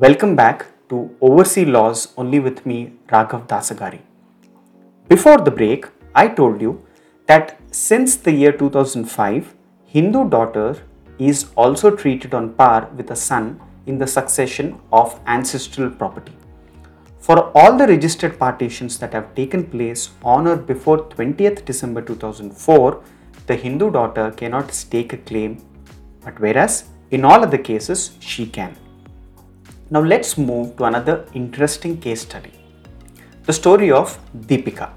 Welcome back to Overseas Laws only with me, Raghav Dasagari. Before the break, I told you that since the year 2005, Hindu daughter is also treated on par with a son in the succession of ancestral property. For all the registered partitions that have taken place on or before 20th December 2004, the Hindu daughter cannot stake a claim, but whereas in all other cases she can. Now let's move to another interesting case study the story of Deepika.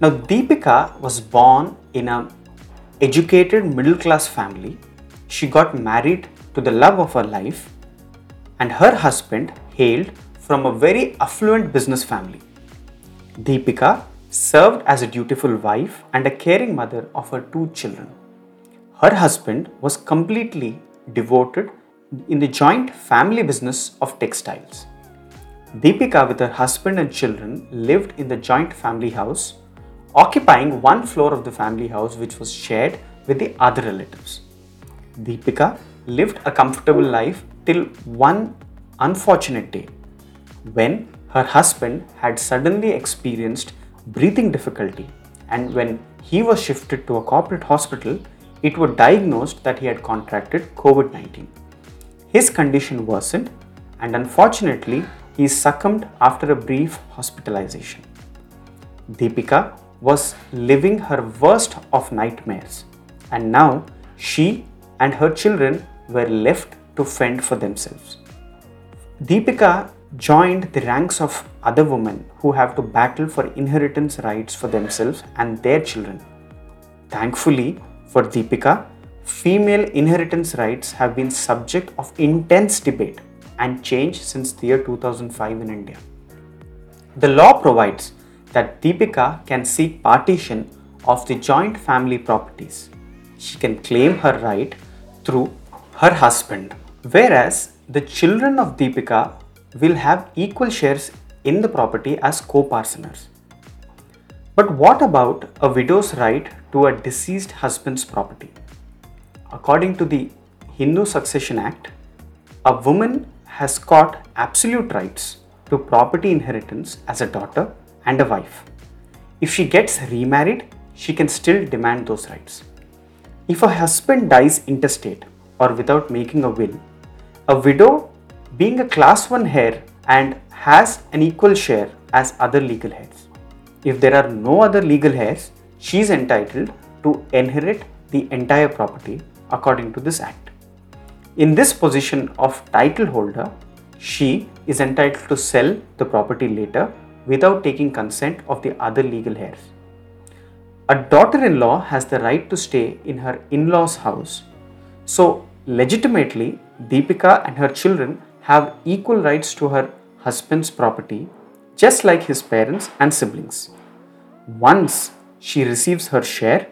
Now, Deepika was born in a educated middle class family. She got married to the love of her life, and her husband hailed from a very affluent business family. Deepika served as a dutiful wife and a caring mother of her two children. Her husband was completely devoted in the joint family business of textiles. Deepika, with her husband and children, lived in the joint family house, occupying one floor of the family house which was shared with the other relatives. Deepika lived a comfortable life till one unfortunate day when her husband had suddenly experienced breathing difficulty and when he was shifted to a corporate hospital it was diagnosed that he had contracted covid-19 his condition worsened and unfortunately he succumbed after a brief hospitalization. Deepika was living her worst of nightmares and now she and her children were left to fend for themselves. Deepika joined the ranks of other women who have to battle for inheritance rights for themselves and their children. Thankfully for Deepika, female inheritance rights have been subject of intense debate and change since the year 2005 in India. The law provides that Deepika can seek partition of the joint family properties. She can claim her right through her husband, whereas the children of Deepika will have equal shares in the property as co parceners. But what about a widow's right to a deceased husband's property? According to the Hindu Succession Act, a woman has got absolute rights to property inheritance as a daughter and a wife. If she gets remarried, she can still demand those rights. If a husband dies intestate or without making a will, a widow, being a class 1 heir and has an equal share as other legal heirs. If there are no other legal heirs, she is entitled to inherit the entire property according to this act. In this position of title holder, she is entitled to sell the property later without taking consent of the other legal heirs. A daughter in law has the right to stay in her in law's house. So, legitimately, Deepika and her children have equal rights to her husband's property, just like his parents and siblings. Once she receives her share,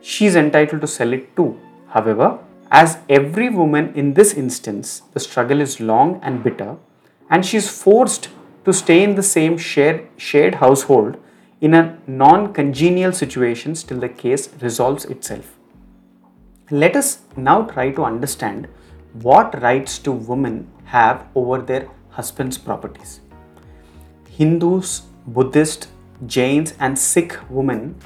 she is entitled to sell it too However, as every woman in this instance, the struggle is long and bitter, and she is forced to stay in the same share, shared household in a non congenial situation till the case resolves itself. Let us now try to understand what rights do women have over their husband's properties. Hindus, Buddhists, Jains, and Sikh women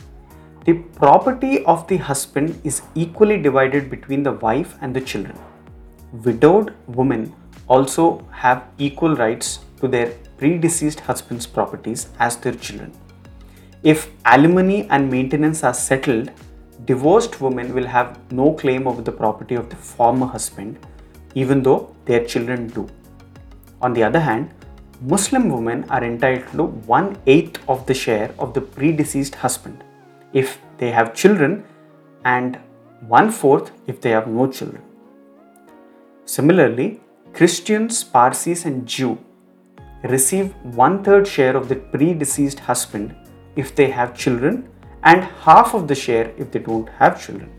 the property of the husband is equally divided between the wife and the children. Widowed women also have equal rights to their predeceased husband's properties as their children. If alimony and maintenance are settled, divorced women will have no claim over the property of the former husband, even though their children do. On the other hand, Muslim women are entitled to one eighth of the share of the predeceased husband if they have children and one fourth if they have no children. Similarly, Christians, Parsis, and Jew receive one third share of the predeceased husband if they have children and half of the share if they don't have children.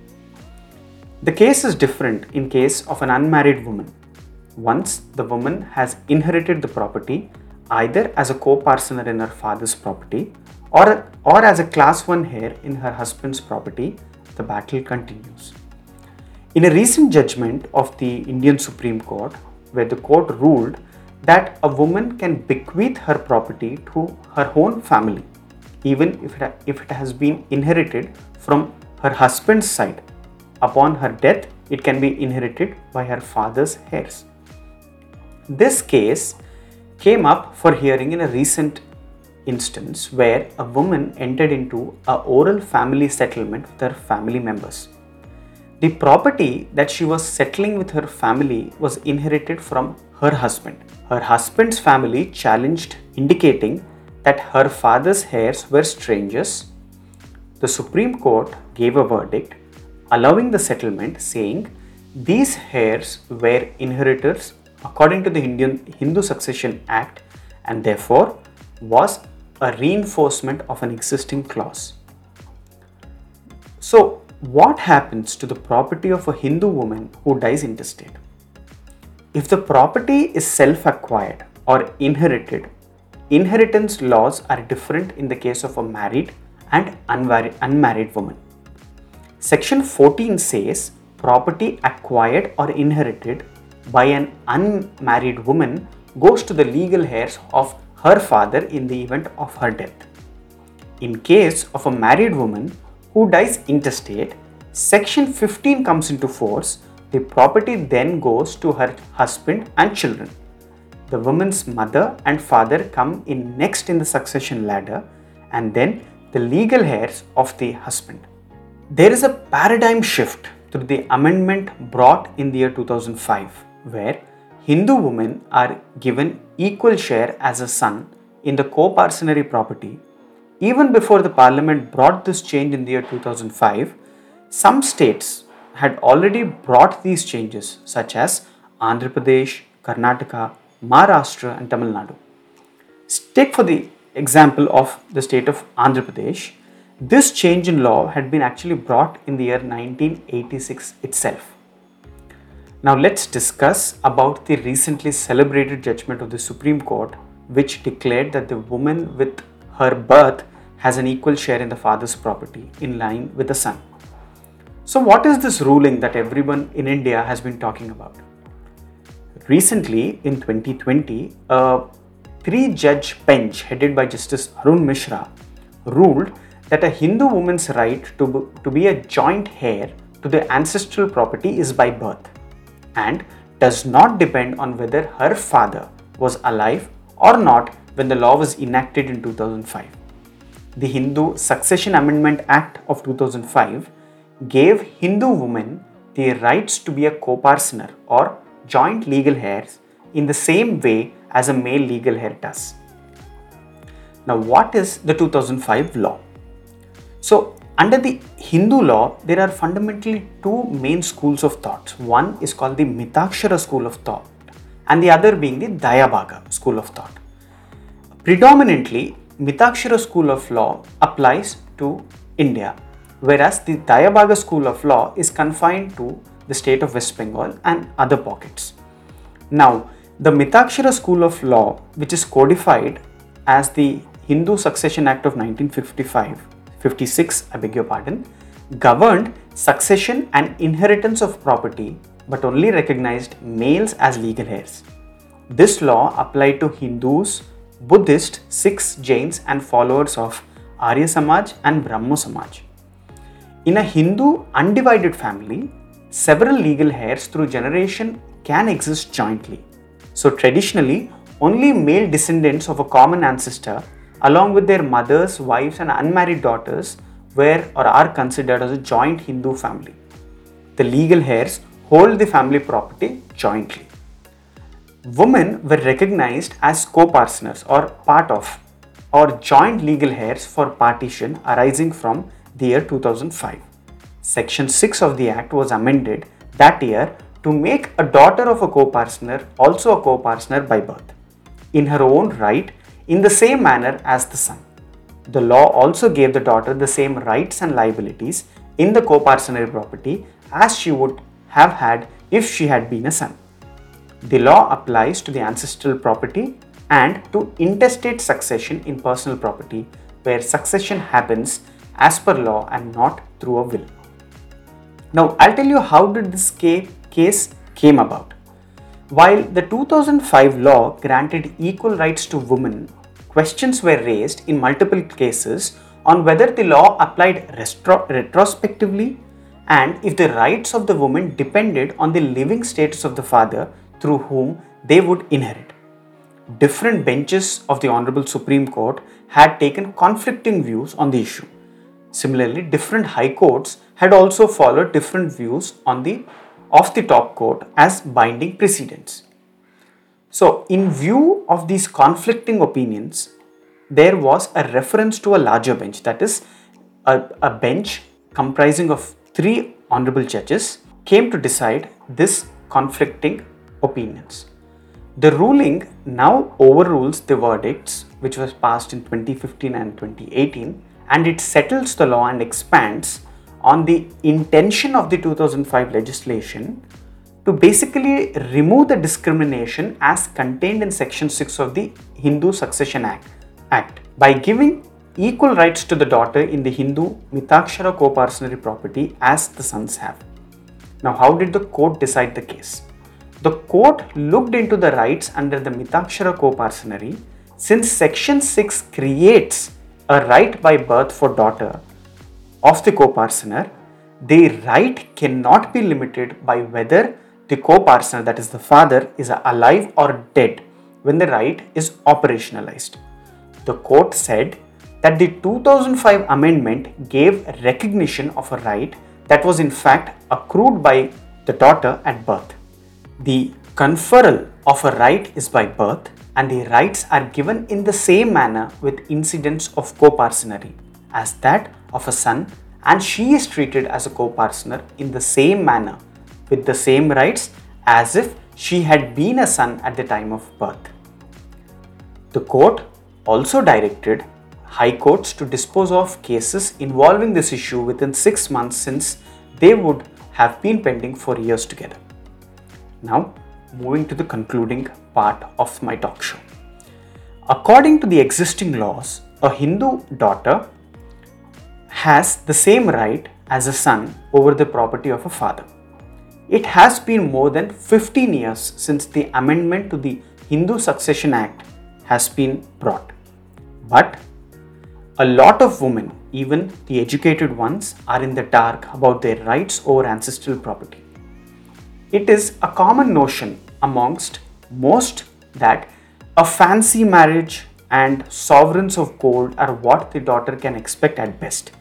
The case is different in case of an unmarried woman. Once the woman has inherited the property either as a co-parcener in her father's property or, or as a class 1 heir in her husband's property, the battle continues. In a recent judgment of the Indian Supreme Court, where the court ruled that a woman can bequeath her property to her own family, even if it, if it has been inherited from her husband's side. Upon her death, it can be inherited by her father's heirs. This case came up for hearing in a recent instance where a woman entered into a oral family settlement with her family members. The property that she was settling with her family was inherited from her husband. Her husband's family challenged, indicating that her father's heirs were strangers. The Supreme Court gave a verdict allowing the settlement, saying these heirs were inheritors according to the Indian Hindu Succession Act and therefore was a reinforcement of an existing clause. So, what happens to the property of a Hindu woman who dies intestate? If the property is self acquired or inherited, inheritance laws are different in the case of a married and unmarried woman. Section 14 says property acquired or inherited by an unmarried woman goes to the legal heirs of her father in the event of her death. In case of a married woman who dies intestate, Section 15 comes into force. The property then goes to her husband and children. The woman's mother and father come in next in the succession ladder, and then the legal heirs of the husband. There is a paradigm shift through the amendment brought in the year 2005, where Hindu women are given equal share as a son in the co-parcenary property. Even before the parliament brought this change in the year 2005, some states had already brought these changes such as Andhra Pradesh, Karnataka, Maharashtra and Tamil Nadu. Take for the example of the state of Andhra Pradesh, this change in law had been actually brought in the year 1986 itself. Now let's discuss about the recently celebrated judgment of the Supreme Court which declared that the woman with her birth has an equal share in the father's property in line with the son. So what is this ruling that everyone in India has been talking about? Recently in 2020, a three-judge bench headed by Justice Arun Mishra ruled that a Hindu woman's right to, to be a joint heir to the ancestral property is by birth and does not depend on whether her father was alive or not when the law was enacted in 2005. The Hindu Succession Amendment Act of 2005 gave Hindu women the rights to be a co-parcener or joint legal heirs in the same way as a male legal heir does. Now, what is the 2005 law? So, under the Hindu law, there are fundamentally two main schools of thought. One is called the Mitakshara school of thought, and the other being the Dayabhaga school of thought. Predominantly, Mitakshara school of law applies to India, whereas the Dayabhaga school of law is confined to the state of West Bengal and other pockets. Now, the Mitakshara school of law, which is codified as the Hindu Succession Act of 1955, 56, I beg your pardon, governed succession and inheritance of property but only recognized males as legal heirs. This law applied to Hindus, Buddhists, Sikhs, Jains, and followers of Arya Samaj and Brahmo Samaj. In a Hindu undivided family, several legal heirs through generation can exist jointly. So, traditionally, only male descendants of a common ancestor along with their mothers, wives, and unmarried daughters, were or are considered as a joint Hindu family. The legal heirs hold the family property jointly. Women were recognized as co parceners or part of or joint legal heirs for partition arising from the year 2005. Section 6 of the Act was amended that year to make a daughter of a co parcener also a co parcener by birth. In her own right, in the same manner as the son. The law also gave the daughter the same rights and liabilities in the co-parcenary property as she would have had if she had been a son. The law applies to the ancestral property and to intestate succession in personal property where succession happens as per law and not through a will. Now I'll tell you how did this case came about. While the 2005 law granted equal rights to women, questions were raised in multiple cases on whether the law applied retro- retrospectively and if the rights of the woman depended on the living status of the father through whom they would inherit. Different benches of the Honorable Supreme Court had taken conflicting views on the issue. Similarly, different high courts had also followed different views on the of the top court as binding precedents. So, in view of these conflicting opinions, there was a reference to a larger bench, that is, a, a bench comprising of three honorable judges came to decide this conflicting opinions. The ruling now overrules the verdicts which was passed in 2015 and 2018 and it settles the law and expands on the intention of the 2005 legislation to basically remove the discrimination as contained in section 6 of the Hindu Succession Act, Act by giving equal rights to the daughter in the Hindu Mitakshara co-parcenary property as the sons have. Now how did the court decide the case? The court looked into the rights under the Mitakshara co-parcenary since section 6 creates a right by birth for daughter of the co-parcener, the right cannot be limited by whether the co-parcener, that is the father, is alive or dead when the right is operationalized. The court said that the 2005 amendment gave recognition of a right that was in fact accrued by the daughter at birth. The conferral of a right is by birth and the rights are given in the same manner with incidents of co-parcenary as that of a son and she is treated as a co-parcener in the same manner with the same rights as if she had been a son at the time of birth. The court also directed high courts to dispose of cases involving this issue within 6 months since they would have been pending for years together. Now, moving to the concluding part of my talk show. According to the existing laws, a Hindu daughter has the same right as a son over the property of a father. It has been more than 15 years since the amendment to the Hindu Succession Act has been brought. But a lot of women, even the educated ones, are in the dark about their rights over ancestral property. It is a common notion amongst most that a fancy marriage and sovereigns of gold are what the daughter can expect at best.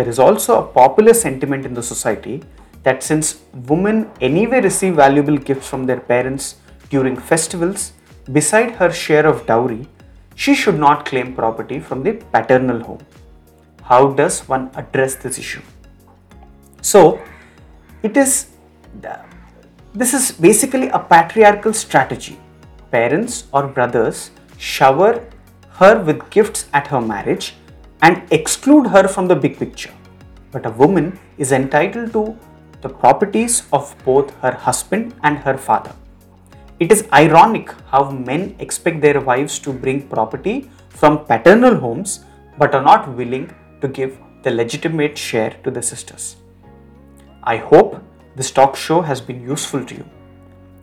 There is also a popular sentiment in the society that since women anyway receive valuable gifts from their parents during festivals, beside her share of dowry, she should not claim property from the paternal home. How does one address this issue? So, it is uh, this is basically a patriarchal strategy. Parents or brothers shower her with gifts at her marriage and exclude her from the big picture. But a woman is entitled to the properties of both her husband and her father. It is ironic how men expect their wives to bring property from paternal homes but are not willing to give the legitimate share to the sisters. I hope this talk show has been useful to you.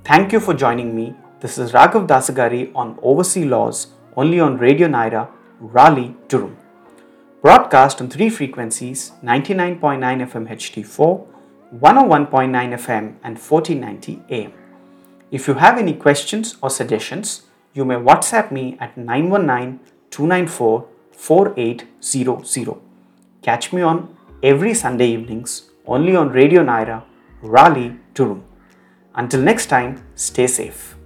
Thank you for joining me. This is Raghav Dasagari on Overseas Laws only on Radio Nyra, Raleigh, Durham. Broadcast on three frequencies 99.9 FM HD4, 101.9 FM, and 1490 AM. If you have any questions or suggestions, you may WhatsApp me at 919 294 4800. Catch me on every Sunday evenings only on Radio Nyra, Raleigh, Durham. Until next time, stay safe.